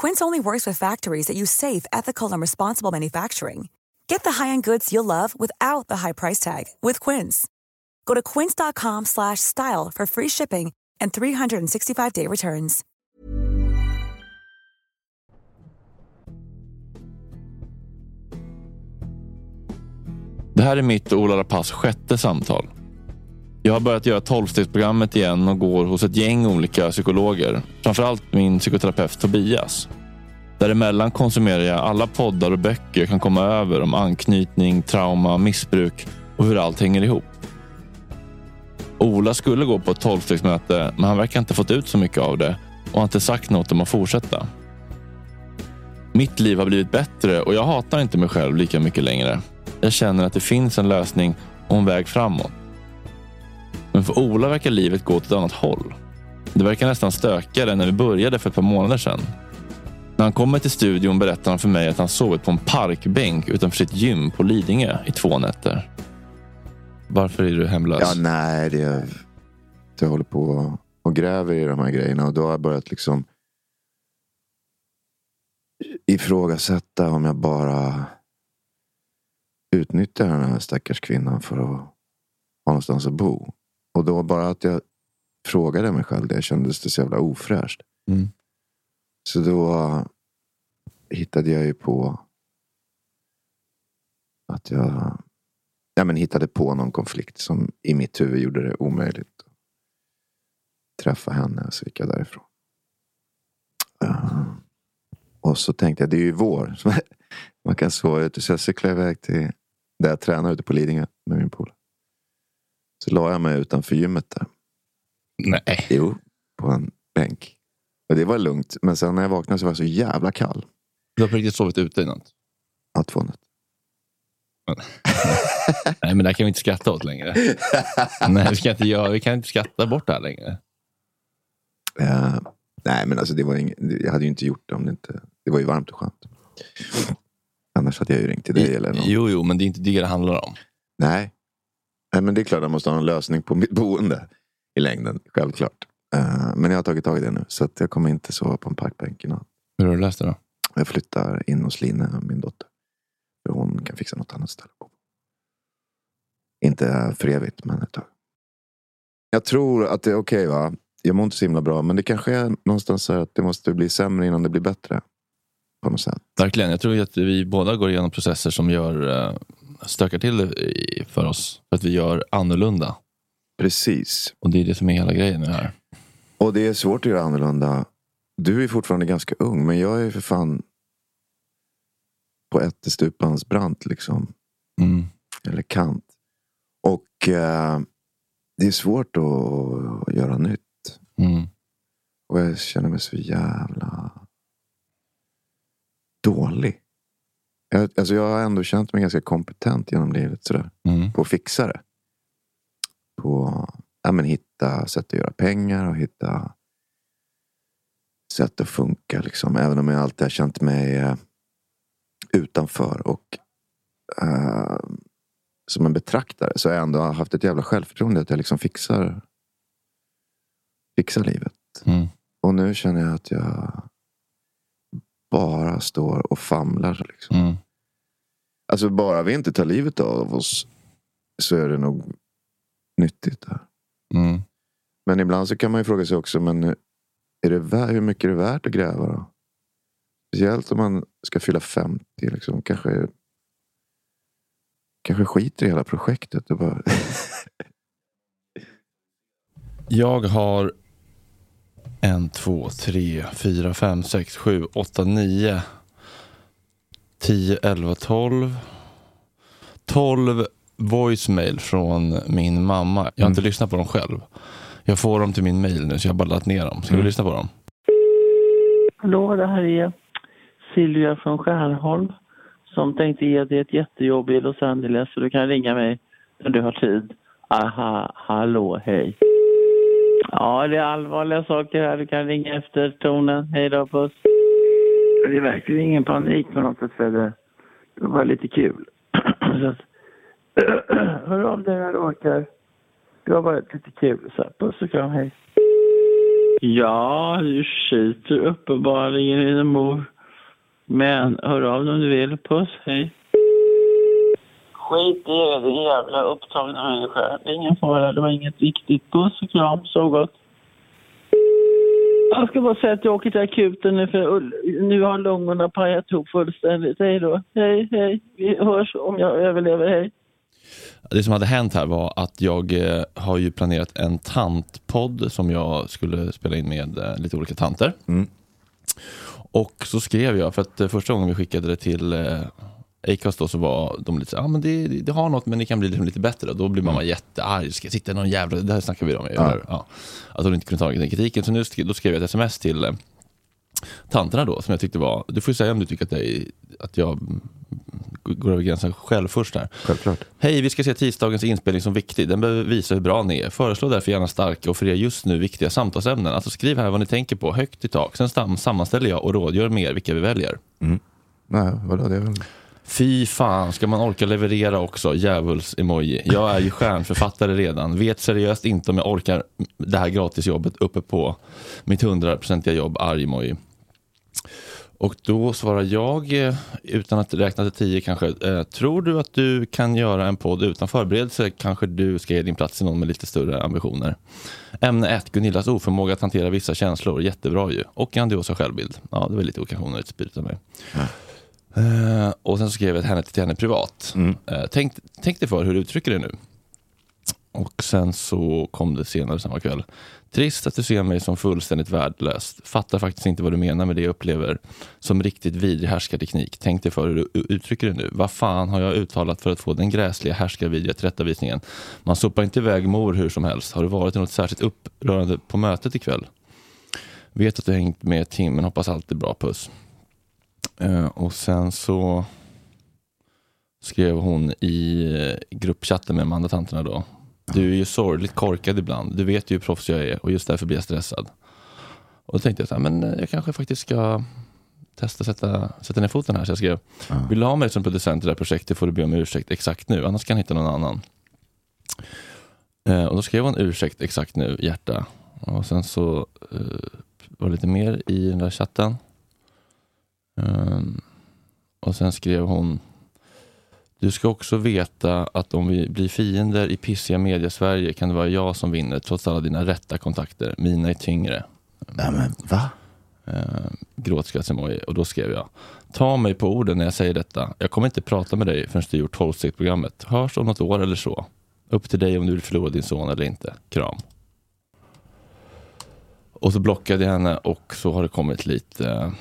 Quince only works with factories that use safe, ethical, and responsible manufacturing. Get the high-end goods you'll love without the high price tag with Quince. Go to quince.com slash style for free shipping and 365-day returns. Det här är mitt och Ola Rapace sjätte samtal. Jag har börjat göra tolvstegsprogrammet igen och går hos ett gäng olika psykologer. Framförallt min psykoterapeut Tobias. Däremellan konsumerar jag alla poddar och böcker jag kan komma över om anknytning, trauma, missbruk och hur allt hänger ihop. Ola skulle gå på ett tolvstegsmöte, men han verkar inte fått ut så mycket av det och har inte sagt något om att fortsätta. Mitt liv har blivit bättre och jag hatar inte mig själv lika mycket längre. Jag känner att det finns en lösning och en väg framåt. Men för Ola verkar livet gå åt ett annat håll. Det verkar nästan stökigare än när vi började för ett par månader sedan. När han kommer till studion berättar han för mig att han sovit på en parkbänk utanför sitt gym på Lidingö i två nätter. Varför är du hemlös? Ja, nej, det, jag håller på och gräver i de här grejerna och då har jag börjat liksom ifrågasätta om jag bara utnyttjar den här stackars kvinnan för att ha någonstans att bo. Och då bara att jag frågade mig själv det kändes det så jävla ofräscht. Mm. Så då hittade jag ju på att jag ja, men hittade på någon konflikt som i mitt huvud gjorde det omöjligt att träffa henne. Så gick jag därifrån. Uh, och så tänkte jag, det är ju vår. Man kan sova ute. Så jag cyklade iväg till där jag tränar ute på Lidingö med min polare. Så la jag mig utanför gymmet där. Nej. Jo, på en bänk. Och det var lugnt. Men sen när jag vaknade så var jag så jävla kall. Du har på riktigt sovit ute i natt? Ja, två nätter. Nej, men det här kan vi inte skratta åt längre. Nej, vi, ska inte göra, vi kan inte skratta bort det här längre. Uh, nej, men alltså det var inget, jag hade ju inte gjort det om det inte... Det var ju varmt och skönt. Annars hade jag ju ringt till dig eller någon. Jo, jo, men det är inte det det handlar om. Nej. Nej, men det är klart jag måste ha en lösning på mitt boende i längden. Självklart. Uh, men jag har tagit tag i det nu. Så att jag kommer inte sova på en parkbänk i natt. Hur har du löst det då? Jag flyttar in hos Line, min dotter. För hon kan fixa något annat ställe. på. Inte för evigt, men ett tag. Jag tror att det är okej va. Jag mår inte så himla bra. Men det kanske är någonstans så att det måste bli sämre innan det blir bättre. På något sätt. Verkligen. Jag tror att vi båda går igenom processer som gör, eh, stökar till det för oss. För att vi gör annorlunda. Precis. Och det är det som är hela grejen här. Och det är svårt att göra annorlunda. Du är fortfarande ganska ung, men jag är för fan på ättestupans brant liksom. Mm. Eller kant. Och eh, det är svårt att göra nytt. Mm. Och jag känner mig så jävla dålig. Jag, alltså jag har ändå känt mig ganska kompetent genom livet sådär, Mm. på att fixa det. På ja, men hitta sätt att göra pengar och hitta sätt att funka. Liksom. Även om jag alltid har känt mig eh, utanför. Och eh, som en betraktare så har jag ändå haft ett jävla självförtroende att jag liksom fixar, fixar livet. Mm. Och nu känner jag att jag bara står och famlar. Liksom. Mm. Alltså bara vi inte tar livet av oss så är det nog nyttigt. Där. Mm. Men ibland så kan man ju fråga sig också, men är det vä- hur mycket är det värt att gräva då? Speciellt om man ska fylla 50. Liksom, kanske kanske skiter i hela projektet. Och bara... Jag har en, två, tre, fyra, fem, sex, sju, åtta, nio, tio, elva, tolv. Tolv voicemail från min mamma. Jag har inte lyssnat på dem själv. Jag får dem till min mail nu så jag har bara laddat ner dem. Ska vi lyssna på dem? Hallå, det här är Silvia från Skärholm som tänkte ge dig ett jättejobb i Los Angeles så du kan ringa mig när du har tid. Aha, hallå, hej. Ja, det är allvarliga saker här. Du kan ringa efter tonen. Hej då, puss. Det är verkligen ingen panik på något sätt, Fredde. Det var bara lite kul. Hör av dig när du orkar. Det var bara lite kul. Så här, puss och kram, hej. Ja, du skiter uppenbarligen i din mor. Men hör av dig om du vill. Puss, hej. Skit i det, din jävla upptagna människa. Det är ingen fara, det var inget viktigt. Puss och kram, så gott. Jag ska bara säga att jag åker till akuten nu för nu har lungorna pajat ihop fullständigt. Hej då. Hej, hej. Vi hörs om jag överlever. Hej. Det som hade hänt här var att jag eh, har ju planerat en tantpodd som jag skulle spela in med eh, lite olika tanter. Och så skrev jag, för att eh, första gången vi skickade det till Acast då så var de lite så ja men det, det har något men det kan bli liksom lite bättre. Och då blir mamma jättearg, ska jag sitta i någon jävla, det här snackar vi om. Ja. Ja. Att hon inte kunde ta den kritiken. Så nu då skrev jag ett sms till eh, tanterna då som jag tyckte var, du får ju säga om du tycker att, det att jag mm, går över gränsen själv först här. Självklart. Hej, vi ska se tisdagens inspelning som viktig. Den behöver visa hur bra ni är. Föreslå därför gärna starka och för er just nu viktiga samtalsämnen. Alltså skriv här vad ni tänker på, högt i tak. Sen sam- sammanställer jag och rådgör med er vilka vi väljer. Nej, vadå? Det är väl... Fy fan, ska man orka leverera också? Djävuls-emoji. Jag är ju stjärnförfattare redan. Vet seriöst inte om jag orkar det här gratisjobbet uppe på mitt hundraprocentiga jobb, arg-emoji. Och då svarar jag, eh, utan att räkna till tio kanske, eh, tror du att du kan göra en podd utan förberedelse? Kanske du ska ge din plats till någon med lite större ambitioner. Ämne 1, Gunillas oförmåga att hantera vissa känslor. Jättebra ju. Och grandiosa självbild. Ja, det var lite kanske onödigt spirit av mig. Eh, och sen så skrev jag henne till henne privat. Eh, tänk, tänk dig för hur du uttrycker det nu. Och sen så kom det senare samma kväll. Trist att du ser mig som fullständigt värdelös. Fattar faktiskt inte vad du menar med det jag upplever som riktigt vidrig härskarteknik. Tänk dig för hur du uttrycker det nu. Vad fan har jag uttalat för att få den gräsliga härskarvidriga tillrättavisningen? Man sopar inte iväg mor hur som helst. Har du varit i något särskilt upprörande på mötet ikväll? Vet att du hängt med Tim, men hoppas allt är bra. Puss. Eh, och sen så skrev hon i eh, gruppchatten med de andra tanterna då. Du är ju sorgligt korkad ibland. Du vet ju hur proffs jag är och just därför blir jag stressad. Och då tänkte jag så här, men eh, jag kanske faktiskt ska testa sätta, sätta ner foten här. Så jag skrev, vill du ha mig som producent i det här projektet får du be om ursäkt exakt nu, annars kan jag hitta någon annan. Eh, och då skrev hon ursäkt exakt nu, hjärta. Och sen så eh, var det lite mer i den där chatten. Ehm, och sen skrev hon Du ska också veta att om vi blir fiender i pissiga media-Sverige kan det vara jag som vinner trots alla dina rätta kontakter. Mina är tyngre. Nej, men va? Eh, Gråtskratts-emoji. Och då skrev jag Ta mig på orden när jag säger detta. Jag kommer inte prata med dig förrän du gjort tolvstegsprogrammet. Hörs om något år eller så. Upp till dig om du vill förlora din son eller inte. Kram. Och så blockade jag henne och så har det kommit lite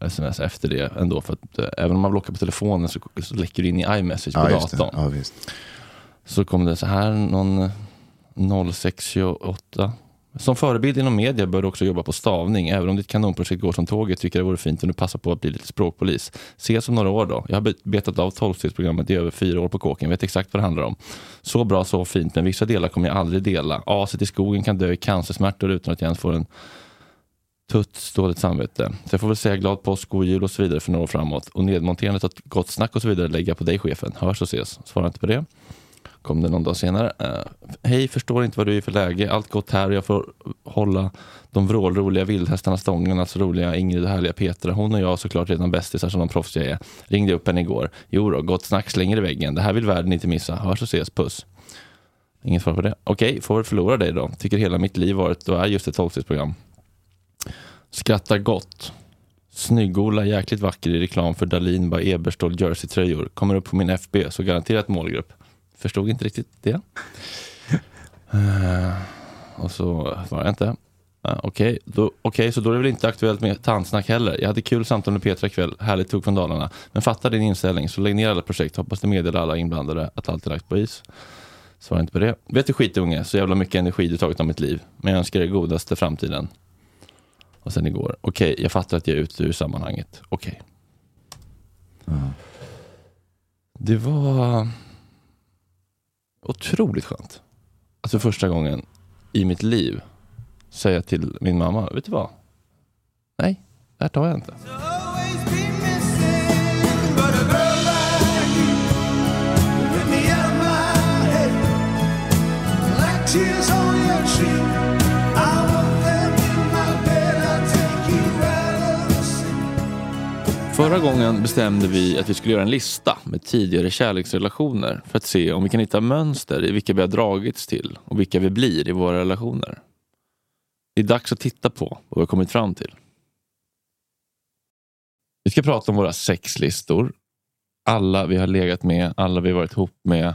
sms efter det ändå. För att, eh, även om man blockar på telefonen så, så läcker det in i iMessage på Ja, datorn. Ja, visst. Så kom det så här någon 0628. Som förebild inom media bör du också jobba på stavning. Även om ditt kanonprojekt går som tåget tycker jag det vore fint om du passar på att bli lite språkpolis. Ses om några år då. Jag har bet- betat av tolvstegsprogrammet i över fyra år på kåken. Vet exakt vad det handlar om. Så bra, så fint. Men vissa delar kommer jag aldrig dela. Aset i skogen kan dö i cancersmärtor utan att jag ens får en tuts dåligt samvete. Så jag får väl säga glad påsk, god jul och så vidare för några år framåt. Och nedmonterandet av gott snack och så vidare lägga på dig chefen. Hörs och ses. Svarar inte på det kom det någon dag senare. Uh, Hej, förstår inte vad du är för läge. Allt gott här och jag får hålla de vrålroliga vildhästarna stången, alltså roliga Ingrid och härliga Petra. Hon och jag såklart redan bästisar som de proffs jag är. Ringde upp henne igår. Jo då, gott snack slänger i väggen. Det här vill världen inte missa. Hörs och ses, puss. Inget svar på det. Okej, får väl förlora dig då. Tycker hela mitt liv varit och är just ett tolvstegsprogram. Skrattar gott. Snyggola, jäkligt vacker i reklam för Dalin by Eberståhl jersey-tröjor. Kommer upp på min FB, så garanterat målgrupp. Förstod inte riktigt det. Eh, och så var jag inte. Uh, Okej, då- okej, så då är det väl inte aktuellt med tandsnack heller. Jag hade kul samtal med Petra ikväll, härligt tog från Dalarna. Men fatta din inställning, så lägg ner alla projekt. Hoppas du meddelar alla inblandade att allt är lagt på is. Svarar inte på det. Vet du skitunge, så jävla mycket energi du tagit av mitt liv. Men jag önskar dig godaste framtiden. Och sen igår. Okej, jag fattar att jag är ute ur sammanhanget. Okej. Det var otroligt skönt. Att för första gången i mitt liv säga till min mamma, vet du vad? Nej, det här tar jag inte. always Förra gången bestämde vi att vi skulle göra en lista med tidigare kärleksrelationer för att se om vi kan hitta mönster i vilka vi har dragits till och vilka vi blir i våra relationer. Det är dags att titta på vad vi har kommit fram till. Vi ska prata om våra sexlistor. Alla vi har legat med, alla vi har varit ihop med,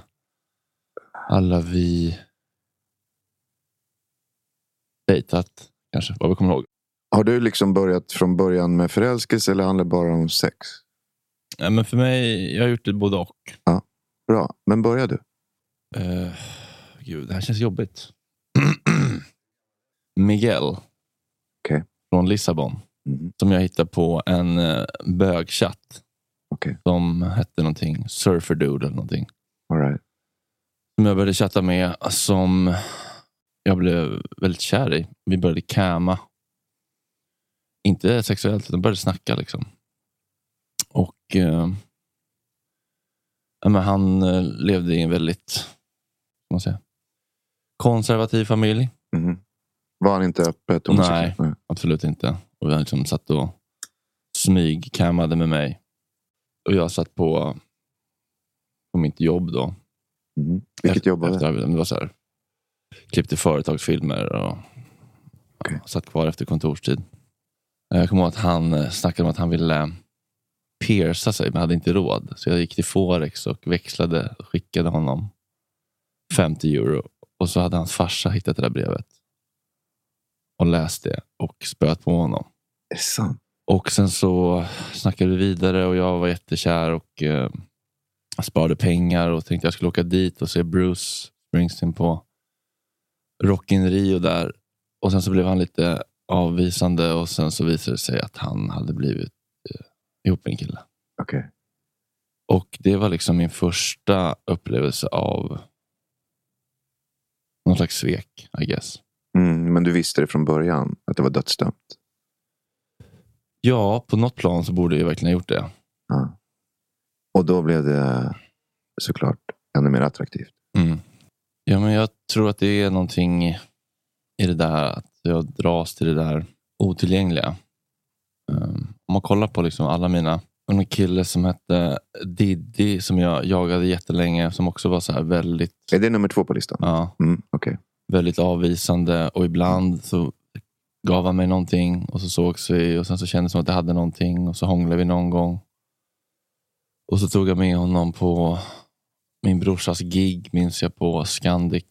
alla vi dejtat, kanske, vad vi kommer ihåg. Har du liksom börjat från början med förälskelse eller handlar det bara om sex? Ja, men för mig, jag har gjort det både och. Bra, men börja du. Uh, gud, det här känns jobbigt. Miguel. Okej. Från Lissabon. Mhm. Som jag hittade på en uh, bögchatt. Okej. Som hette någonting. Surferdude eller någonting. All right. Som jag började chatta med. Som jag blev väldigt kär i. Vi började kama. Inte sexuellt, utan började snacka liksom. Och eh, men han eh, levde i en väldigt man säga, konservativ familj. Mhm. Var han inte öppet homosexuell? Nej. Absolut inte. Och han liksom satt och smygkammade med mig. Och jag satt på, på mitt jobb då. Mhm. Vilket Efter- jobb var efter det? arbetet. Det var så här, klippte företagsfilmer och ja, satt kvar efter kontorstid. Jag kommer ihåg att han eh, snackade om att han ville pierca sig men hade inte råd. Så jag gick till Forex och växlade och skickade honom 50 euro. Och så hade hans farsa hittat det där brevet. Och läst det och spöat på honom. Är det sant? Och sen så snackade vi vidare och jag var jättekär och eh, sparade pengar och tänkte jag skulle åka dit och se Bruce Springsteen på Rock in Rio där. Och sen så blev han lite avvisande och sen så visade det sig att han hade blivit eh, ihop med en kille. Okej. Och det var liksom min första upplevelse av någon slags svek, I guess. Mm, men du visste det från början, att det var dödsdömt? Ja, på något plan så borde jag verkligen ha gjort det. Ja. Och då blev det såklart ännu mer attraktivt. Mm. Ja, men jag tror att det är någonting i det där att jag dras till det där otillgängliga. Um, om man kollar på liksom alla mina en kille som hette Diddy som jag jagade jättelänge som också var så här väldigt, Är det nummer två på listan? ja, Mm, Okej. väldigt avvisande och ibland så gav han mig någonting och så sågs vi och sen så kändes det som att jag hade någonting och så hånglade vi någon gång. Och så tog jag med honom på min brorsas gig minns jag på Scandic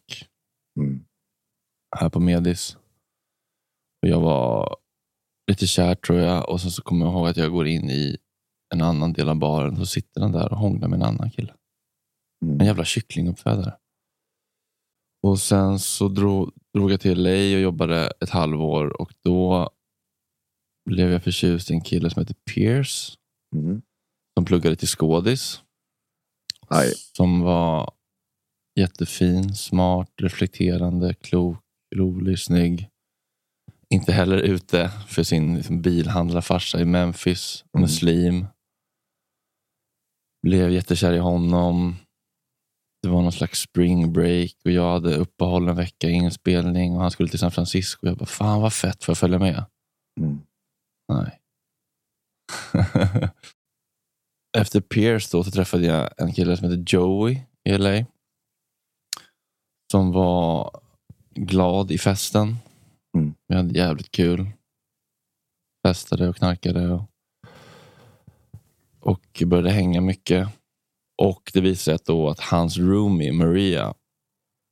Mm. här på Medis. Och jag var lite kär tror jag och sen så kommer jag ihåg att jag går in i en annan del av baren så sitter han där och hånglar med en annan kille. Mm. En jävla kycklinguppfödare. Och sen så drog, drog jag till LA och jobbade ett halvår och då blev jag förtjust i en kille som heter Pierce Mm. som pluggade till skådis. Aj. Som var jättefin, smart, reflekterande, klok, rolig, snygg. Inte heller ute för sin liksom, bilhandlarfarsa i Memphis, Mm. muslim. Blev jättekär i honom. Det var någon slags spring break och jag hade uppehåll en vecka, inspelning och han skulle till San Francisco. Jag bara, fan vad fett, får jag följa med? Mm. Nej. Efter Pierce då så träffade jag en kille som heter Joey i LA. Som var glad i festen. Mm. Vi hade jävligt kul. Festade och knarkade. Och och började hänga mycket. Och det visade sig att, då att hans roomie, Maria,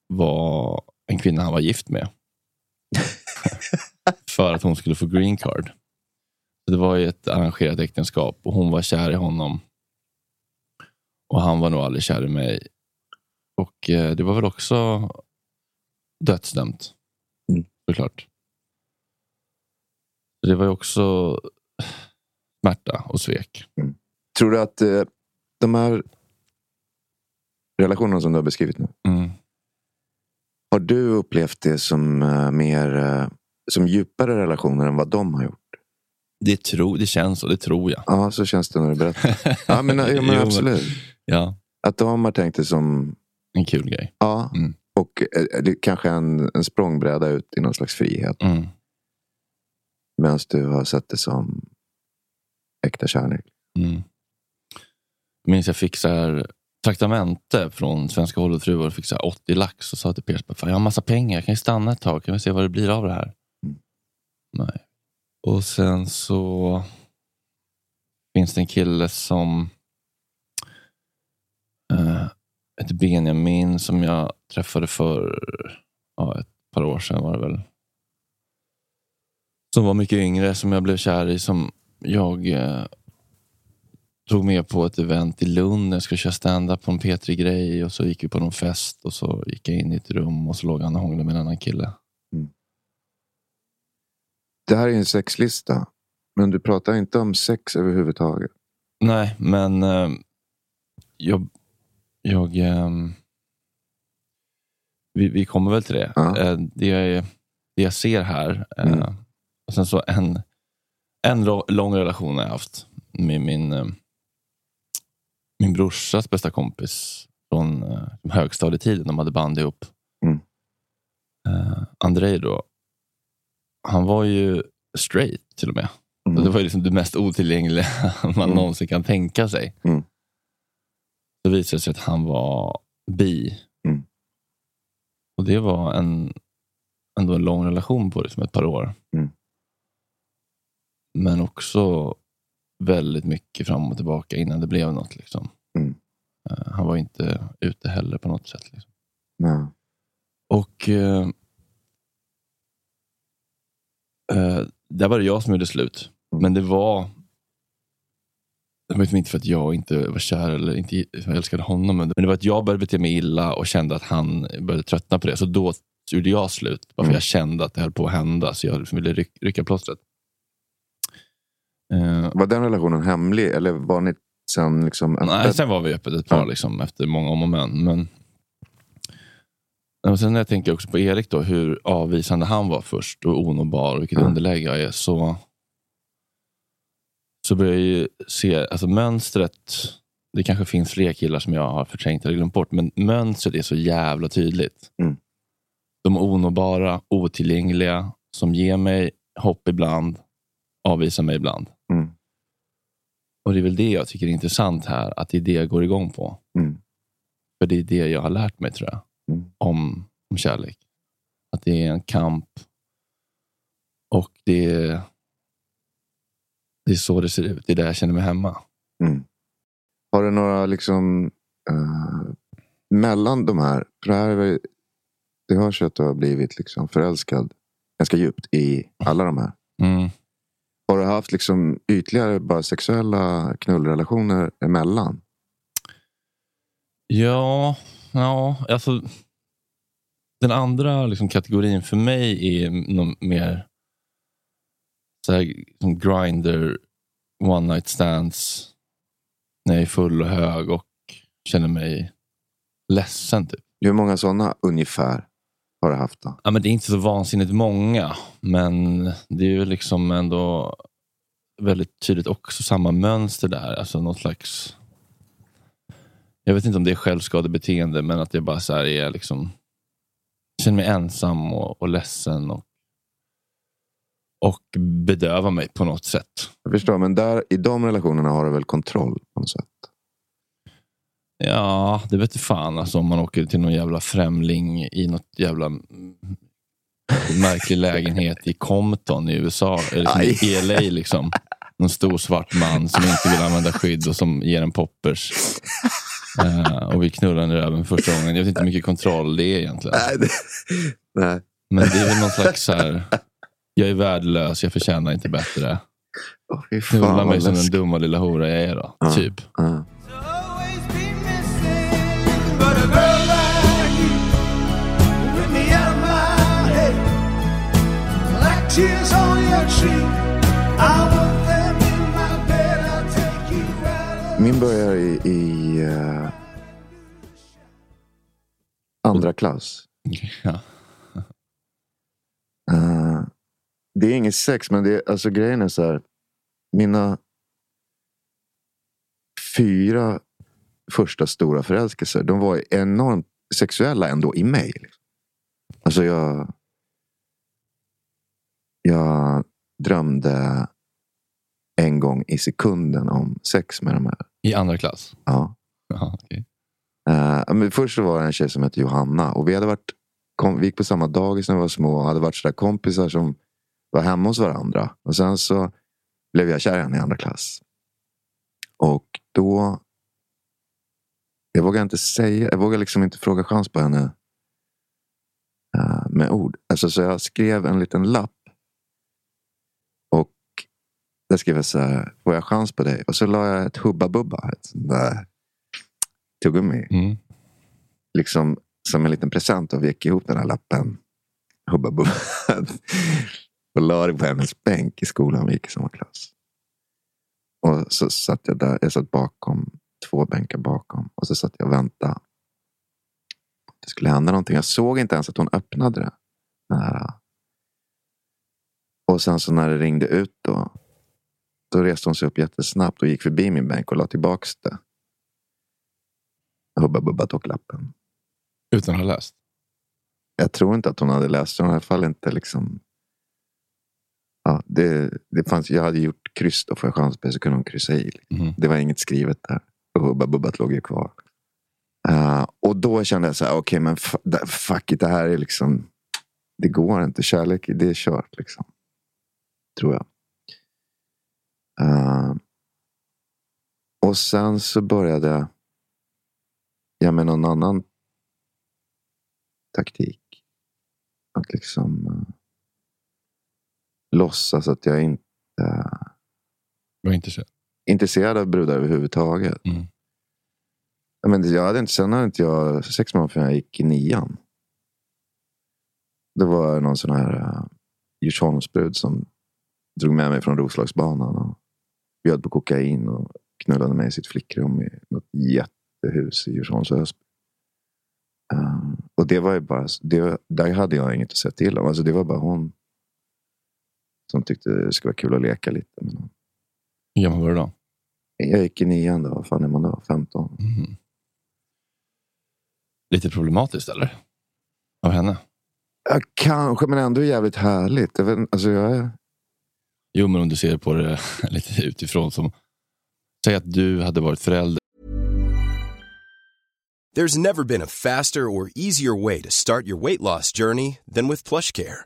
var en kvinna han var gift med. För att hon skulle få green card. Det var ju ett arrangerat äktenskap och hon var kär i honom. Och han var nog aldrig kär i mig. Och eh, det var väl också dödsdömt. Mm. Såklart. Det var ju också smärta och svek. Tror du att eh, de här relationerna som du har beskrivit nu. Mm. Har du upplevt det som eh, mer eh, som djupare relationer än vad de har gjort? Det, tro, det känns så, det tror jag. Ja, så känns det när du berättar. Ja, men, ja, men absolut. Ja, Att de har tänkt det som en kul grej. Ja, Mm. och eh, det kanske en, en språngbräda ut i någon slags frihet. Mm. Medan du har sett det som äkta kärlek. Mm. Jag minns jag fick så här traktamente från Svenska Hollywoodfruar och fick så här 80 lax och sa till "Fan, jag har massa pengar, jag kan ju stanna ett tag, kan vi se vad det blir av det här? Mm. Nej. Och sen så finns det en kille som uh, heter Benjamin som jag träffade för ja, ett par år sedan var det väl. Som var mycket yngre, som jag blev kär i, som jag eh, tog med på ett event i Lund. när Jag skulle köra stand-up på en P3-grej och så gick vi på någon fest och så gick jag in i ett rum och så låg han och hånglade med en annan kille. Det här är en sexlista. Men du pratar inte om sex överhuvudtaget. Nej, men eh, jag... jag ehm, vi, vi kommer väl till det. Ja. Eh, det, jag- det jag ser här. eh, Mm. Och sen så en, en lång relation har jag haft med min, eh, min brorsas bästa kompis från eh, högstadietiden. De hade band ihop. Mm. Eh, Andrei då. Han var ju straight till och med. Mm. Och det var ju liksom det mest otillgängliga man Mm. någonsin kan tänka sig. Mm. Det visade sig att han var bi. Mm. Och det var en, ändå en lång relation på liksom ett par år. Mm. Men också väldigt mycket fram och tillbaka innan det blev något. Liksom. Mm. Eh, Han var inte ute heller på något sätt. Liksom. Nej. Och eh, eh, där var det jag som gjorde slut. Mm. Men det var det var liksom inte för att jag inte var kär eller inte älskade honom. Men det var att jag började bete mig illa och kände att han började tröttna på det. Så då gjorde jag slut. Bara för Mm. jag kände att det höll på att hända. Så jag liksom ville ryck, rycka plåstret. Eh, Var den relationen hemlig? Eller var ni sen liksom Nej, sen var vi öppet ett par Ja. liksom, efter många om och men. men och sen när jag tänker också på Erik, då, hur avvisande han var först och onåbar och vilket Ja. underläge jag är. Så, så börjar jag ju se alltså mönstret. Det kanske finns fler killar som jag har förträngt eller glömt bort, men mönstret är så jävla tydligt. Mm. De onåbara, otillgängliga, som ger mig hopp ibland, avvisar mig ibland. Mm. Och det är väl det jag tycker är intressant här, att det är det jag går igång på. Mm. För det är det jag har lärt mig, tror jag, Mm. om, om kärlek. Att det är en kamp. Och det är, det är så det ser ut. Det är där jag känner mig hemma. Mm. Har du några liksom eh, mellan de här? För det, här är det hörs ju att du har blivit liksom förälskad ganska djupt i alla de här. Mm. Har du haft liksom ytligare bara sexuella knullrelationer emellan? Ja, ja, alltså. Den andra liksom, kategorin för mig är mer så här, som grinder, one night stands, när jag är full och hög och känner mig ledsen. Typ. Hur många sådana ungefär har du haft? Då? Ja, men det är inte så vansinnigt många, men det är ju liksom ändå väldigt tydligt också samma mönster där. Alltså något slags... Jag vet inte om det är självskadebeteende, men att det bara så här är liksom... Jag känner mig ensam och, och ledsen och, och bedövar mig på något sätt. Jag förstår, men där, i de relationerna har du väl kontroll på något sätt? Ja, det vet fan alltså, om man åker till någon jävla främling i något jävla märklig lägenhet i Compton i USA, eller liksom i LA. Liksom. någon stor svart man som inte vill använda skydd och som ger en poppers. Eh, och vi knullar i röven första gången. Jag vet inte hur mycket kontroll det är egentligen. Nej, nej. Men det är väl någon slags så här, jag är värdelös, jag förtjänar inte bättre. Fan, Knulla mig som den dumma lilla hora jag är då. Ja. Typ. Ja. Min börjar i, i eh, andra klass. Ja. Eh, det är inget sex, men det är, alltså, grejen är så här. Mina fyra första stora förälskelser, de var enormt sexuella ändå i mig. Liksom. Alltså jag... Jag drömde en gång i sekunden om sex med de här. I andra klass? Ja. Jaha, okej. Eh, men först så var det en tjej som hette Johanna. Och vi, hade varit, kom, vi gick på samma dagis när vi var små och hade varit sådär kompisar som var hemma hos varandra. Och sen så blev jag kär i henne i andra klass. Och då... Jag vågar inte säga, jag vågar liksom inte fråga chans på henne eh, med ord. Alltså, så jag skrev en liten lapp. Och där skrev jag så här, får jag chans på dig? Och så la jag ett Hubba Bubba, ett sånt där tuggummi Mm. liksom som en liten present och vek ihop den här lappen. Hubba bubba. och la det på hennes bänk i skolan. Vi gick i samma klass. Och så satt jag där. Jag satt bakom. Två bänkar bakom. Och så satt jag och väntade. Det skulle hända någonting. Jag såg inte ens att hon öppnade det. Och sen så när det ringde ut då. Då reste hon sig upp jättesnabbt och gick förbi min bänk och la tillbaks det. Hubba Bubba tog lappen. Utan att ha läst? Jag tror inte att hon hade läst den. I alla fall inte liksom. Ja, det, det fanns, jag hade gjort kryss då för en chans på det, så kunde hon kryssa i. liksom. Mhm. Det var inget skrivet där. Hubba Bubbat låg ju kvar. Eh, och då kände jag så här, okej men f- det- fuck it, det här är liksom. Det går inte. Kärlek, det är kört liksom. Tror jag. Eh, och sen så började jag med någon annan taktik. Att liksom uh, låtsas att jag inte Var inte så. intresserad av brudar överhuvudtaget. Mm. Men jag hade inte, sen hade inte jag sex med någon förrän jag gick i nian. Det var någon sån här uh, Djursholmsbrud som drog med mig från Roslagsbanan och bjöd på kokain och knullade mig i sitt flickrum i något jättehus i Djursholms Ösby. Uh, och det var ju bara, det, där hade jag inget att säga till om. Alltså det var bara hon som tyckte det skulle vara kul att leka lite. Hur gammal var du då? Jag gick i nian då, vad fan är man då? 15? Mhm. Lite problematiskt eller? Av henne? Ja, kanske, men ändå jävligt härligt. Jag, vet, alltså jag är... Jo, men om du ser på det lite utifrån som... Säg att du hade varit förälder There's never been a faster or easier way to start your weight loss journey than with PlushCare.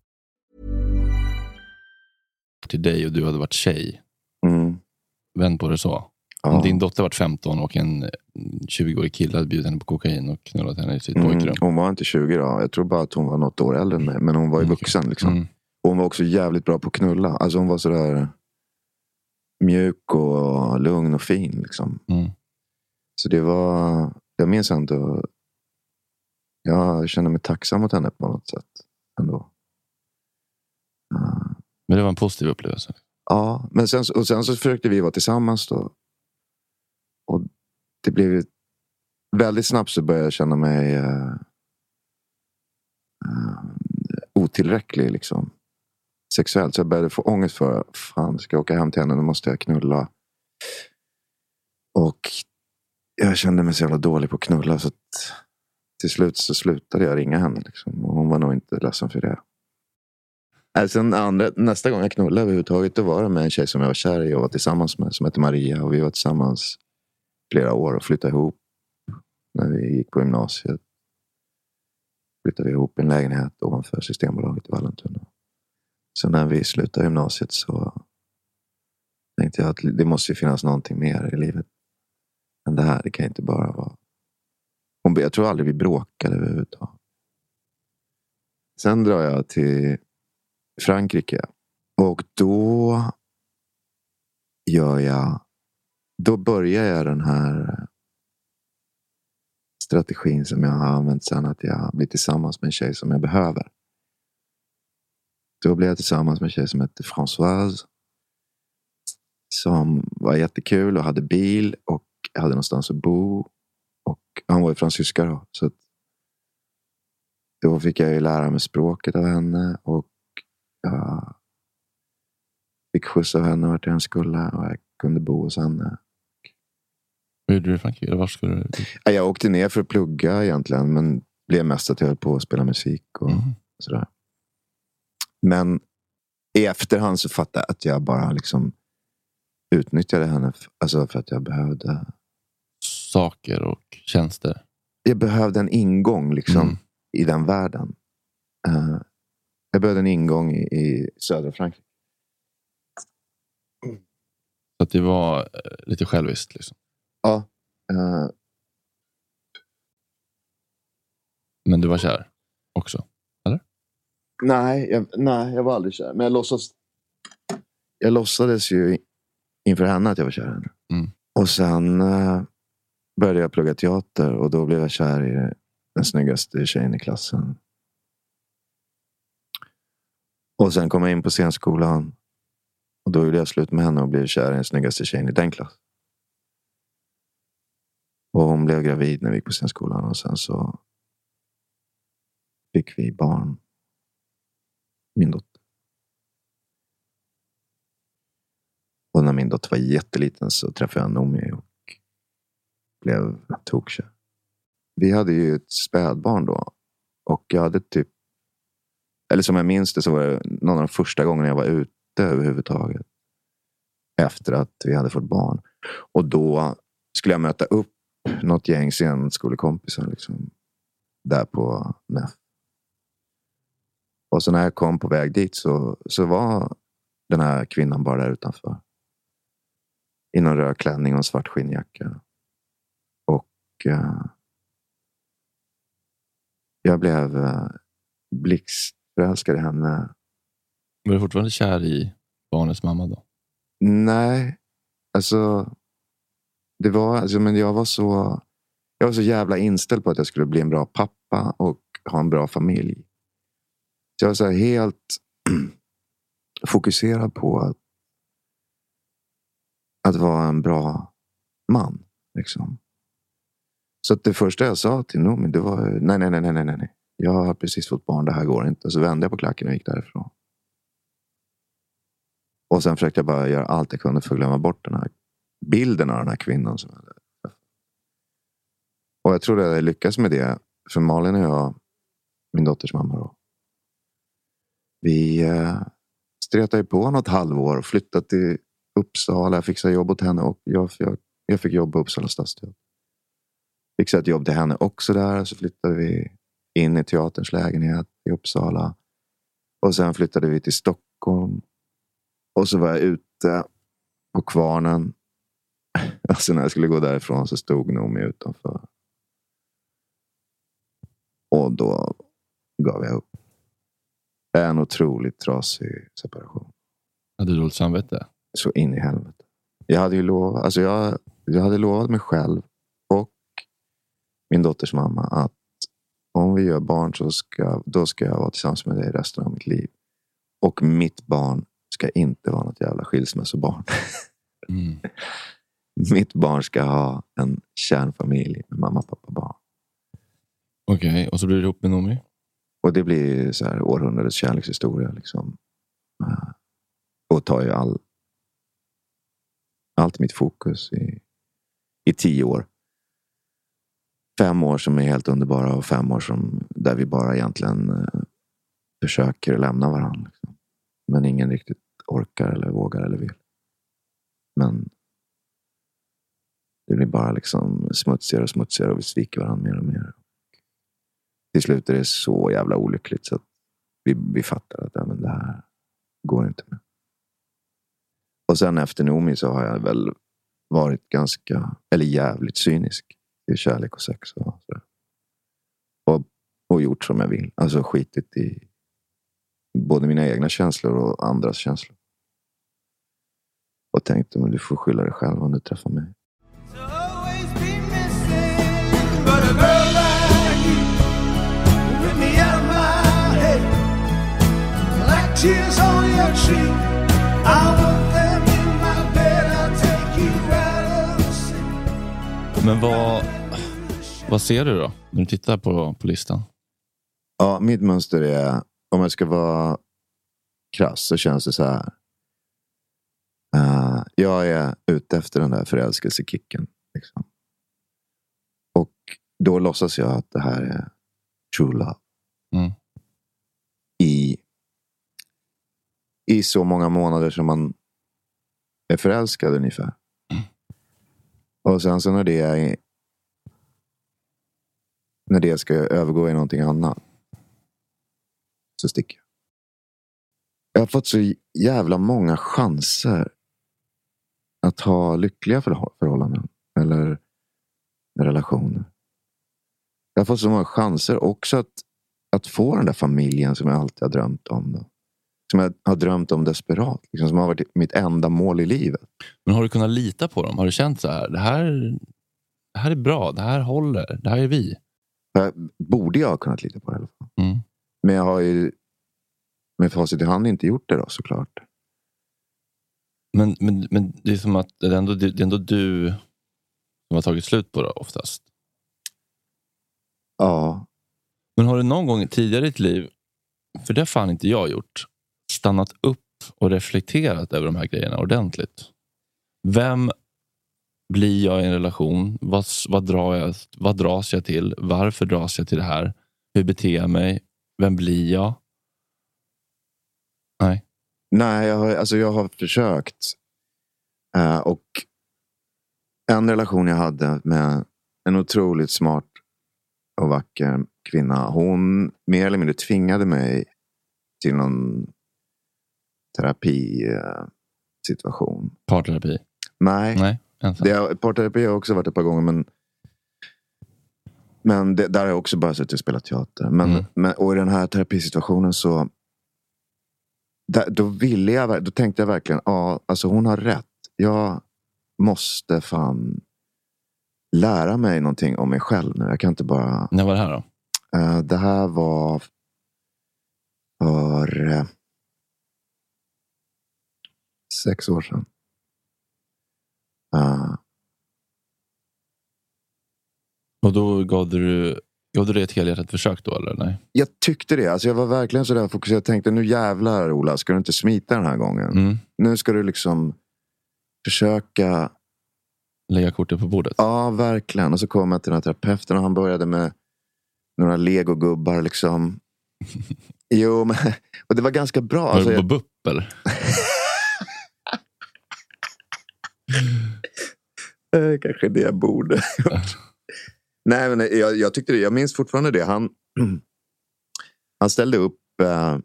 Till dig och du hade varit tjej. Mm. Vänd på det så. Ja. Om din dotter varit 15 och en 20-årig kille hade bjudit henne på kokain och knullat henne i sitt Mm. pojkrum. Hon var inte 20 då. Jag tror bara att hon var något år äldre än mig. Men hon var ju Mm, vuxen. Liksom. Mm. Hon var också jävligt bra på att knulla. Alltså hon var sådär mjuk och lugn och fin. Liksom. Mm. Så det var... jag minns ändå. Jag känner mig tacksam mot henne på något sätt. Ändå. Men det var en positiv upplevelse. Ja, men sen, och sen så försökte vi vara tillsammans då. Och det blev ju... Väldigt snabbt så började jag känna mig uh, uh, otillräcklig liksom. Sexuellt. Så jag började få ångest för, fan ska jag åka hem till henne, då måste jag knulla. Och jag kände mig så jävla dålig på att knulla. Så att till slut så slutade jag ringa henne. Liksom. Och hon var nog inte ledsen för det. Äh, sen andra, nästa gång jag knullade överhuvudtaget, då var det med en tjej som jag var kär i och var tillsammans med, som hette Maria. Och vi var tillsammans flera år och flyttade ihop när vi gick på gymnasiet. Flyttade vi ihop i en lägenhet ovanför Systembolaget i Vallentuna. Så när vi slutade gymnasiet så tänkte jag att det måste ju finnas någonting mer i livet än det här. Det kan inte bara vara... Hon, jag tror aldrig vi bråkade överhuvudtaget. Sen drar jag till Frankrike. Och då gör jag... Då börjar jag den här strategin som jag har använt sen. Att jag blir tillsammans med en tjej som jag behöver. Då blev jag tillsammans med en tjej som hette Françoise. Som var jättekul och hade bil och hade någonstans att bo. Och han var ju fransyska då. Så att då fick jag ju lära mig språket av henne. Och jag fick skjuts av henne vart jag skulle. Och jag kunde bo hos henne. Vad gjorde du i Frankrike? Var skulle du? Ja, Jag åkte ner för att plugga egentligen. Men blev mest att jag höll på att spela musik. Och Mhm. sådär. Men i efterhand så fattade jag att jag bara liksom utnyttjade henne. Alltså för att jag behövde. Saker och tjänster. Jag behövde en ingång liksom Mm. i den världen. Eh, jag behövde en ingång i, i södra Frankrike. Så att det var eh, lite själviskt. Liksom. Ja. eh, Men du var kär också? nej, jag, nej, jag var aldrig kär. Men jag låtsas. Jag låtsades ju inför henne att jag var kär i henne. Mm. Och sen eh, började jag plugga teater och då blev jag kär i den snyggaste tjejen i klassen. Och sen kom jag in på scenskolan. Och då gjorde jag slut med henne och blev kär i den snyggaste tjejen i den klassen. Och hon blev gravid när vi gick på scenskolan och sen så fick vi barn. Min dotter. Och när min dotter var jätteliten så träffade jag Noomi och blev tokkär. Vi hade ju ett spädbarn då. Och jag hade typ... Eller som jag minns det så var det någon av de första gångerna jag var ute överhuvudtaget. Efter att vi hade fått barn. Och då skulle jag möta upp något gäng scenskolekompisar. Liksom, där på NEF. Och så när jag kom på väg dit så, så var den här kvinnan bara där utanför. I någon röd klänning och en svart skinnjacka. Och eh, jag blev eh, blixtförälskad i henne. Var du fortfarande kär i barnets mamma då? Nej, alltså. Det var, alltså, men jag var så. Jag var så jävla inställd på att jag skulle bli en bra pappa och ha en bra familj. Så jag var så helt fokuserad på att, att vara en bra man. Liksom. Så att det första jag sa till Noomi, det var nej, nej, nej, nej, nej, nej. Jag har precis fått barn, det här går inte. Och så vände jag på klacken och gick därifrån. Och sen försökte jag bara göra allt jag kunde för att glömma bort den här bilden av den här kvinnan. Som jag hade och jag tror att jag lyckats med det. För Malin och jag, min dotters mamma då. Vi eh, stretade på något halvår och flyttade till Uppsala. Jag fixade jobb åt henne och jag, jag, jag fick jobb på Uppsala stadsteater. Fixade ett jobb till henne också där. Så flyttade vi in i teaterns lägenhet i Uppsala. Och sen flyttade vi till Stockholm. Och så var jag ute på kvarnen. Alltså när jag skulle gå därifrån så stod Noomi utanför. Och då gav jag upp. En otroligt trasig separation. Hade du dåligt samvete? Så in i helvete. Jag hade ju lovat, alltså jag, jag hade lovat mig själv och min dotters mamma, att om vi gör barn så ska, då ska jag vara tillsammans med dig resten av mitt liv. Och mitt barn ska inte vara något jävla skilsmässobarn. Mm. mitt barn ska ha en kärnfamilj med mamma, pappa, barn. Okej, och så blir du ihop med Noomi? Och det blir så här århundradets kärlekshistoria. Liksom. Eh, Och tar ju all, allt mitt fokus i, i tio år. Fem år som är helt underbara och fem år som, där vi bara egentligen eh, försöker lämna varandra. Liksom. Men ingen riktigt orkar eller vågar eller vill. Men det blir bara liksom smutsigare och smutsigare och vi sviker varandra mer och mer. Till slut är det så jävla olyckligt så att vi, vi fattar att ja, men det här går inte med. Och sen efter Noomi så har jag väl varit ganska, eller jävligt cynisk i kärlek och sex. Och, sådär. och, och gjort som jag vill. Alltså skitit i både mina egna känslor och andras känslor. Och tänkt att du får skylla dig själv om du träffar mig. Men vad, vad ser du då? När du tittar på, på listan? Ja, mitt mönster är, om jag ska vara krass, så känns det så här. Eh, jag är ute efter den där förälskelsekicken. Liksom. Och då låtsas jag att det här är true love. Mm. I, I så många månader som man är förälskad ungefär. Och sen så när det är när det ska övergå i någonting annat så sticker jag. Jag har fått så jävla många chanser att ha lyckliga förhållanden. Eller relationer. Jag har fått så många chanser också att, att få den där familjen som jag alltid har drömt om. Då. Som jag har drömt om desperat. Liksom, som har varit mitt enda mål i livet. Men har du kunnat lita på dem? Har du känt så här, det här, det här är bra, det här håller, det här är vi? Jag, borde jag ha kunnat lita på det i alla fall. Mm. Men jag har ju med facit i hand inte gjort det då såklart. Men, men, men det är som att det är ändå, det är ändå du som har tagit slut på det oftast. Ja, Men har du någon gång tidigare i ditt liv, för det har fan inte jag gjort, stannat upp och reflekterat över de här grejerna ordentligt? Vem blir jag i en relation? Vad, vad, drar jag, vad dras jag till? Varför dras jag till det här? Hur beter jag mig? Vem blir jag? Nej. Nej, jag har, alltså jag har försökt. Eh, och en relation jag hade med en otroligt smart och vacker kvinna. Hon mer eller mindre tvingade mig till någon terapisituation. Parterapi? Nej, Nej, ensam. det har, parterapi har jag också varit ett par gånger. Men, men det, där har jag också bara suttit och spelat teater. Men, Mm. men, och i den här terapisituationen så där, då, ville jag, då tänkte jag verkligen, ja, alltså hon har rätt. Jag måste fan lära mig någonting om mig själv nu. Jag kan inte bara... När var det här då? Eh, det här var för eh, sex år sedan. Eh, Och då gav du, gav du det ett helhjärtat försök då eller? Nej? jag tyckte det. Alltså jag var verkligen sådär fokuserad. Jag tänkte, nu jävlar Ola, ska du inte smita den här gången? Mm. Nu ska du liksom försöka Lägga kortet på bordet? Ja, verkligen. Och så kom jag till den här terapeuten och han började med några legogubbar. Liksom. Jo, men, och det var ganska bra. Var Alltså, du på jag, BUP eller? eh, kanske det jag borde gjort. Nej, men jag, jag tyckte det. Jag minns fortfarande det. Han, han ställde upp eh,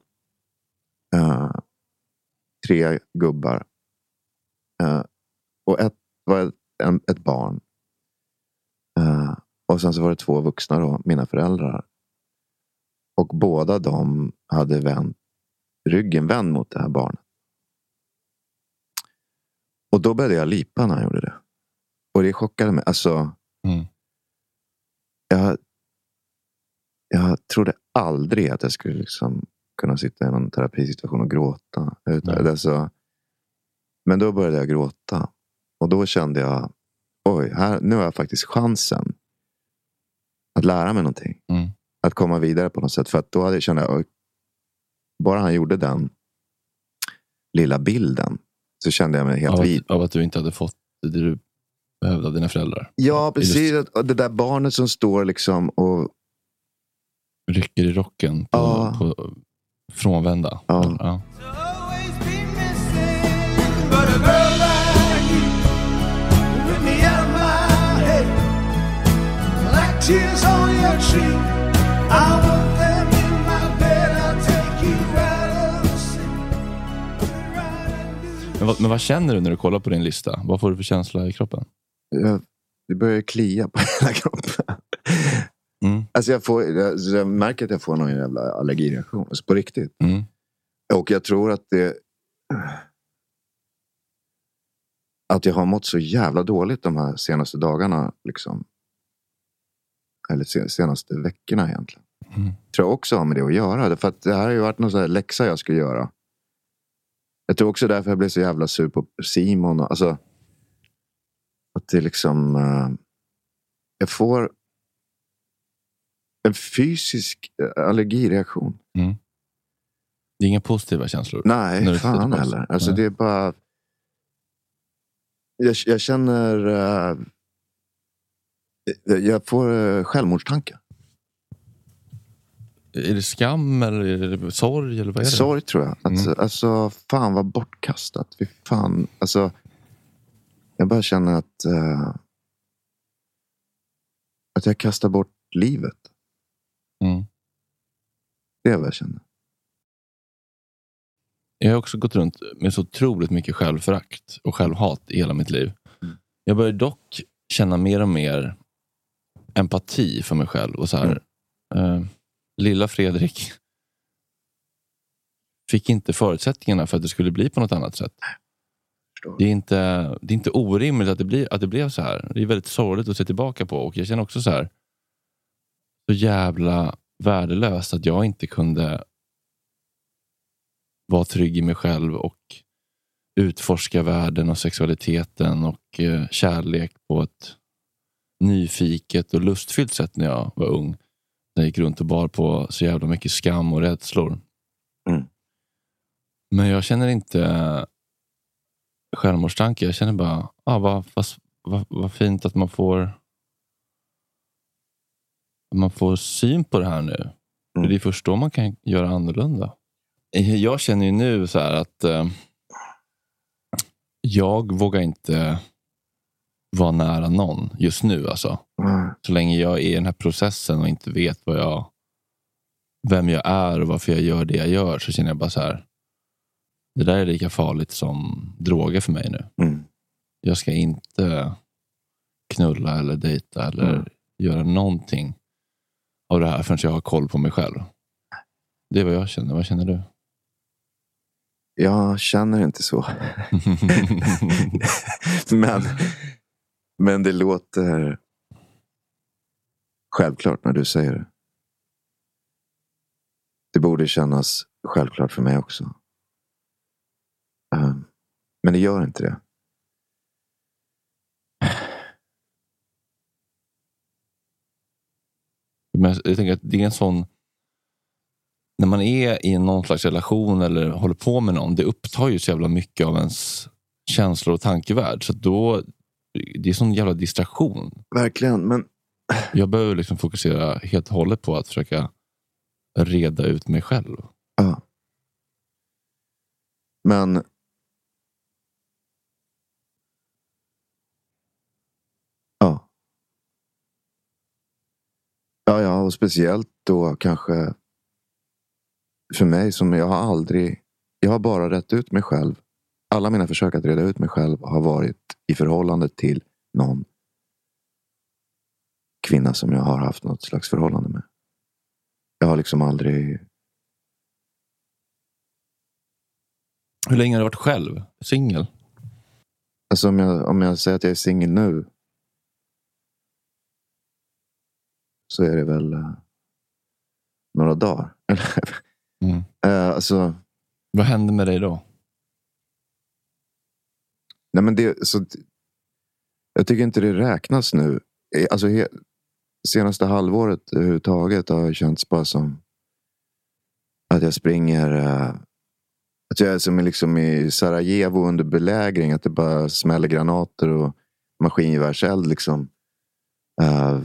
eh, tre gubbar. Eh, och ett var ett, en, ett barn. Eh, och sen så var det två vuxna, då, mina föräldrar. Och båda de hade vänt, ryggen vänd mot det här barnet. Och då började jag lipa när han gjorde det. Och det chockade mig. Alltså, Mm. jag, jag trodde aldrig att jag skulle liksom kunna sitta i någon terapisituation och gråta. Utan, alltså, men då började jag gråta. Och då kände jag, oj, här, nu har jag faktiskt chansen att lära mig någonting. Mm. Att komma vidare på något sätt. För att då hade jag kände jag, bara han gjorde den lilla bilden så kände jag mig helt Av vid. att, av att du inte hade fått det du behövde av dina föräldrar. Ja, precis. Det där barnet som står liksom och Rycker i rocken på, Ja. på frånvända. Ja. Ja. Men, vad, men vad känner du när du kollar på din lista? Vad får du för känsla i kroppen? Jag, det börjar klia på hela kroppen. Mm. Alltså jag, får, jag, jag märker att jag får någon jävla allergireaktion. Alltså på riktigt. Mm. Och jag tror att det... Att jag har mått så jävla dåligt de här senaste dagarna. Liksom. Eller se- senaste veckorna egentligen. Mm. Tror jag också har med det att göra. För att det här har ju varit någon sån läxa jag skulle göra. Jag tror också därför jag blev så jävla sur på Simon. och- Alltså, att det liksom... eh, jag får en fysisk eh, allergireaktion. Det är inga positiva känslor? Nej, När fan heller. Alltså Nej. det är bara... Jag, jag känner... eh, jag får uh, självmordstankar. Är det skam eller är det sorg? Eller vad är det? Sorg tror jag. Att, Mm. Alltså, fan vad bortkastat. Fy fan. Alltså, jag bara känner att... eh, att jag kastar bort livet. Mm. Det är vad jag känner. Jag har också gått runt med så otroligt mycket självförakt och självhat i hela mitt liv. Mm. Jag börjar dock känna mer och mer empati för mig själv. Och så här, Mm. eh, lilla Fredrik fick inte förutsättningarna för att det skulle bli på något annat sätt. Det är inte, det är inte orimligt att det, blir, att det blev så här. Det är väldigt sorgligt att se tillbaka på. Och jag känner också så här, så jävla värdelöst att jag inte kunde vara trygg i mig själv och utforska världen och sexualiteten och eh, kärlek på ett nyfiket och lustfyllt sätt när jag var ung. När jag gick runt och bar på så jävla mycket skam och rädslor. Mm. Men jag känner inte självmordstanke. Jag känner bara, ah, vad, vad, vad, vad fint att man får man får syn på det här nu. Mm. det är först då man kan göra annorlunda. Jag känner ju nu så här att eh, jag vågar inte vara nära någon just nu. Alltså. Mm. Så länge jag är i den här processen och inte vet vad jag, vem jag är och varför jag gör det jag gör så känner jag bara så här. Det där är lika farligt som droger för mig nu. Mm. Jag ska inte knulla eller dejta eller Mm. göra någonting av det här förrän jag har koll på mig själv. Det är vad jag känner. Vad känner du? Jag känner inte så. men, men det låter självklart när du säger det. Det borde kännas självklart för mig också. Eh, Men det gör inte det. Men jag tänker att det är en sån... När man är i någon slags relation eller håller på med någon, det upptar ju så jävla mycket av ens känslor och tankevärld. Så då, det är sån jävla distraktion. Verkligen. Men Jag behöver liksom fokusera helt och hållet på att försöka reda ut mig själv. Ja. Men... Ja, ja, och speciellt då kanske för mig som jag har aldrig... Jag har bara rätt ut mig själv. Alla mina försök att reda ut mig själv har varit i förhållande till någon kvinna som jag har haft något slags förhållande med. Jag har liksom aldrig Hur länge har du varit själv? Singel? Alltså om jag, om jag säger att jag är singel nu. Så är det väl eh, några dagar. Mm. Eh, alltså, Vad hände med dig då? nej men det, så, jag tycker inte det räknas nu. Eh, Alltså, he, senaste halvåret överhuvudtaget har känts bara som att jag springer eh, att jag är som liksom i Sarajevo under belägring. Att det bara smäller granater och maskingevärseld. Liksom. Eh,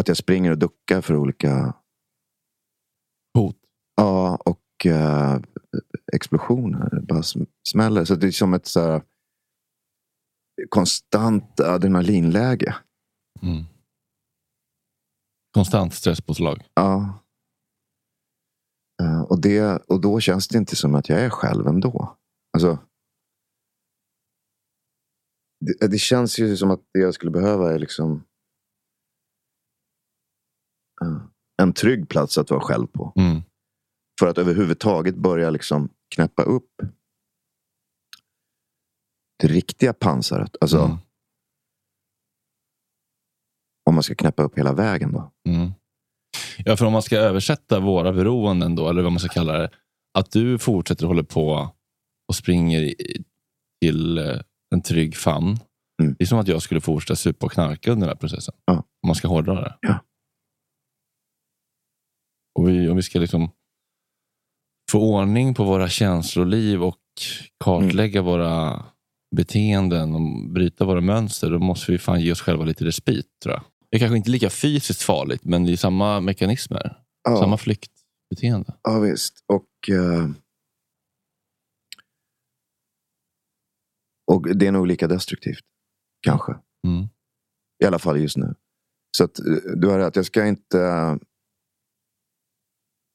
att jag springer och duckar för olika Hot? Ja, och eh, explosioner. Det bara sm- smäller. Så det är som ett så här, konstant adrenalinläge. Mm. Konstant stresspåslag. Ja. Eh, och, det, och då känns det inte som att jag är själv ändå. Alltså, det, det känns ju som att det jag skulle behöva är liksom en trygg plats att vara själv på. Mm. För att överhuvudtaget börja liksom knäppa upp det riktiga pansaret. Alltså, Mm. Om man ska knäppa upp hela vägen då. Mm. Ja, för om man ska översätta våra beroenden då, eller vad man ska kalla det. Att du fortsätter hålla på och springer i- till eh, en trygg famn. Mm. Det är som att jag skulle fortsätta supa och knarka under den här processen. Ja. Om man ska hårdra det. Ja. Och vi, om vi ska liksom få ordning på våra känsloliv och kartlägga Mm. våra beteenden och bryta våra mönster, då måste vi fan ge oss själva lite respit tror jag. Det är kanske inte lika fysiskt farligt, men det är samma mekanismer. Ja, Samma flyktbeteende. ja visst. Och, eh, och det är nog lika destruktivt. Kanske. Mm. I alla fall just nu. Så att, eh, du har rätt. Jag ska inte...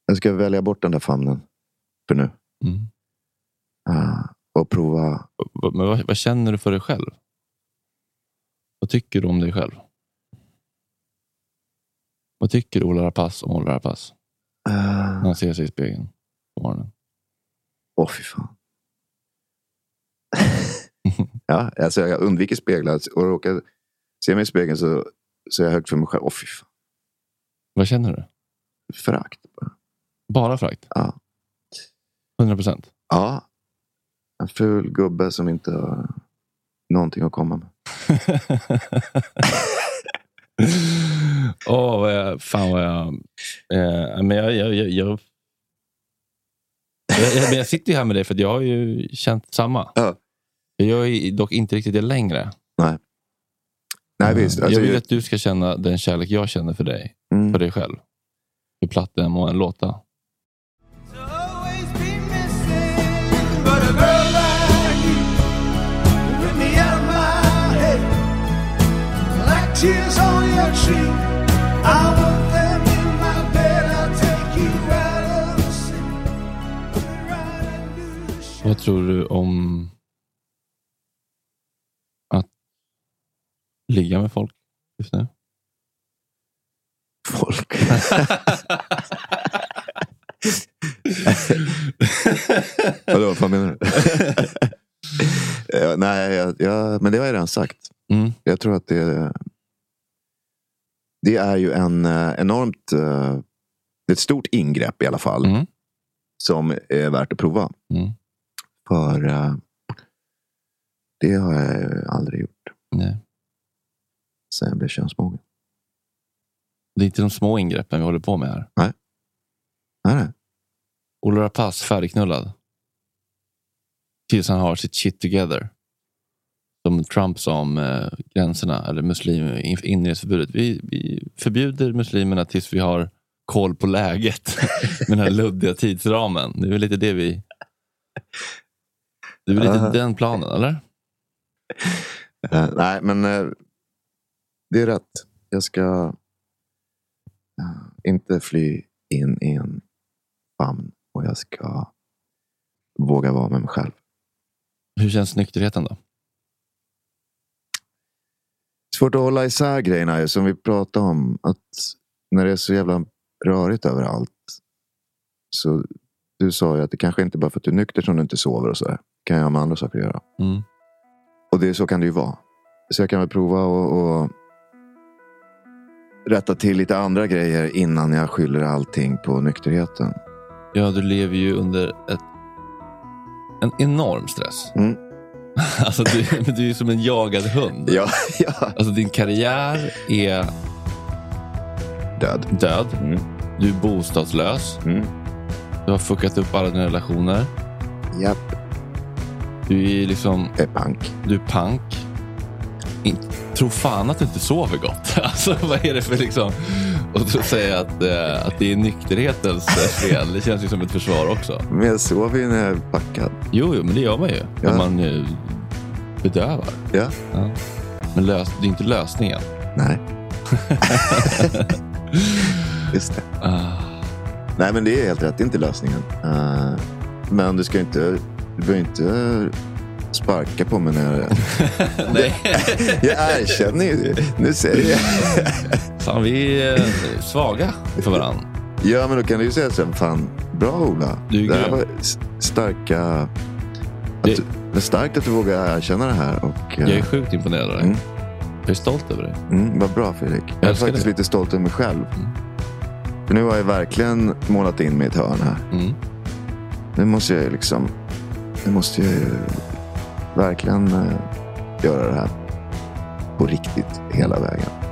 Jag ska välja bort den där famnen. För nu. Mm. Eh, och prova. Men vad, vad känner du för dig själv? Vad tycker du om dig själv? Vad tycker Ola Rapace om Ola Rapace? eh, När han ser sig i spegeln på morgonen. Åh, fy fan. ja, alltså jag undviker speglar. Och råkar se mig i spegeln så, så är jag högt för mig själv. Åh, fy fan. Vad känner du? Förakt. bara. Bara frakt? Ja. 100 procent? ja. En ful gubbe som inte har någonting att komma med. Åh, vad jag... Fan vad jag... Eh, men jag, jag, jag, jag, jag, jag, sitter ju här med dig för att jag har ju känt samma. Ja. Jag är dock inte riktigt det längre. Nej, visst. jag Alltså, vill jag- att du ska känna den kärlek jag känner för dig. mm. För dig själv. Hur platt den må än låta. Tears on your cheek. I want them in my bed. I'll take you out of the city, put it right under the shade. Vad tror du om att ligga med folk just nu? Folk. Vadå, vad menar du? ja, nej, jag, jag, men det har jag redan sagt. Mm. Jag tror att det, det är ju en eh, enormt... eh, ett stort ingrepp i alla fall. Mm. Som är värt att prova. Mm. För eh, det har jag aldrig gjort Nej. sen jag blev könsmogen. Det är inte de små ingreppen vi håller på med här. Nej, nej. Ola Rapace färdigknullad. Tills han har sitt shit together. Som Trump sa om eh, gränserna, eller muslim, in- inreseförbudet. Vi, vi förbjuder muslimerna tills vi har koll på läget. med den här luddiga tidsramen. Det är väl lite det vi... Det är väl lite den planen, eller? Eh, nej, men eh, det är rätt. Jag ska eh, inte fly in i en famn och jag ska våga vara med mig själv. Hur känns nykterheten då? Svårt att hålla isär grejerna ju, som vi pratade om. Att när det är så jävla rörigt överallt. Så du sa ju att det kanske inte bara för att du är nykter som du inte sover och så. där. kan jag ha med andra saker att göra. Mm. Och det, så kan det ju vara. Så jag kan väl prova och, och rätta till lite andra grejer innan jag skyller allting på nykterheten. Ja, du lever ju under ett, en enorm stress. Mm. Alltså, du, du är som en jagad hund. Ja, ja. Alltså, din karriär är Död. död. Mm. Du är bostadslös. Mm. Du har fuckat upp alla dina relationer. Japp. Du är liksom Det är pank. du är pank. In, tro fan att du inte sover gott. Alltså, vad är det för liksom... Och så säga att, eh, att det är nykterhetens eh, fel. Det känns ju som ett försvar också. Men jag sover ju när jag är packad. Jo, jo men det gör man ju. Ja. När man eh, bedövar. Ja. Ja. Men lös, det är inte lösningen. Nej. Just det. Ah. Nej, men det är helt rätt. Det är inte lösningen. Eh, men du ska inte... Du behöver inte sparka på mig när jag... Nej, Jag erkänner ju. Nu säger jag. fan vi är eh, svaga för varandra. Ja, men då kan du ju säga så här. Fan, bra Ola. Du är det här var starka... Det- du- det är starkt att du vågar erkänna det här. Och, eh, Jag är sjukt imponerad av dig. Mm. Jag är stolt över dig. Mm, vad bra Fredrik. Jag är älskar faktiskt det. lite stolt över mig själv. Mm. För nu har jag verkligen målat in mig i ett hörn här. Mm. Nu måste jag ju liksom... Nu måste jag ju verkligen eh, göra det här på riktigt hela vägen.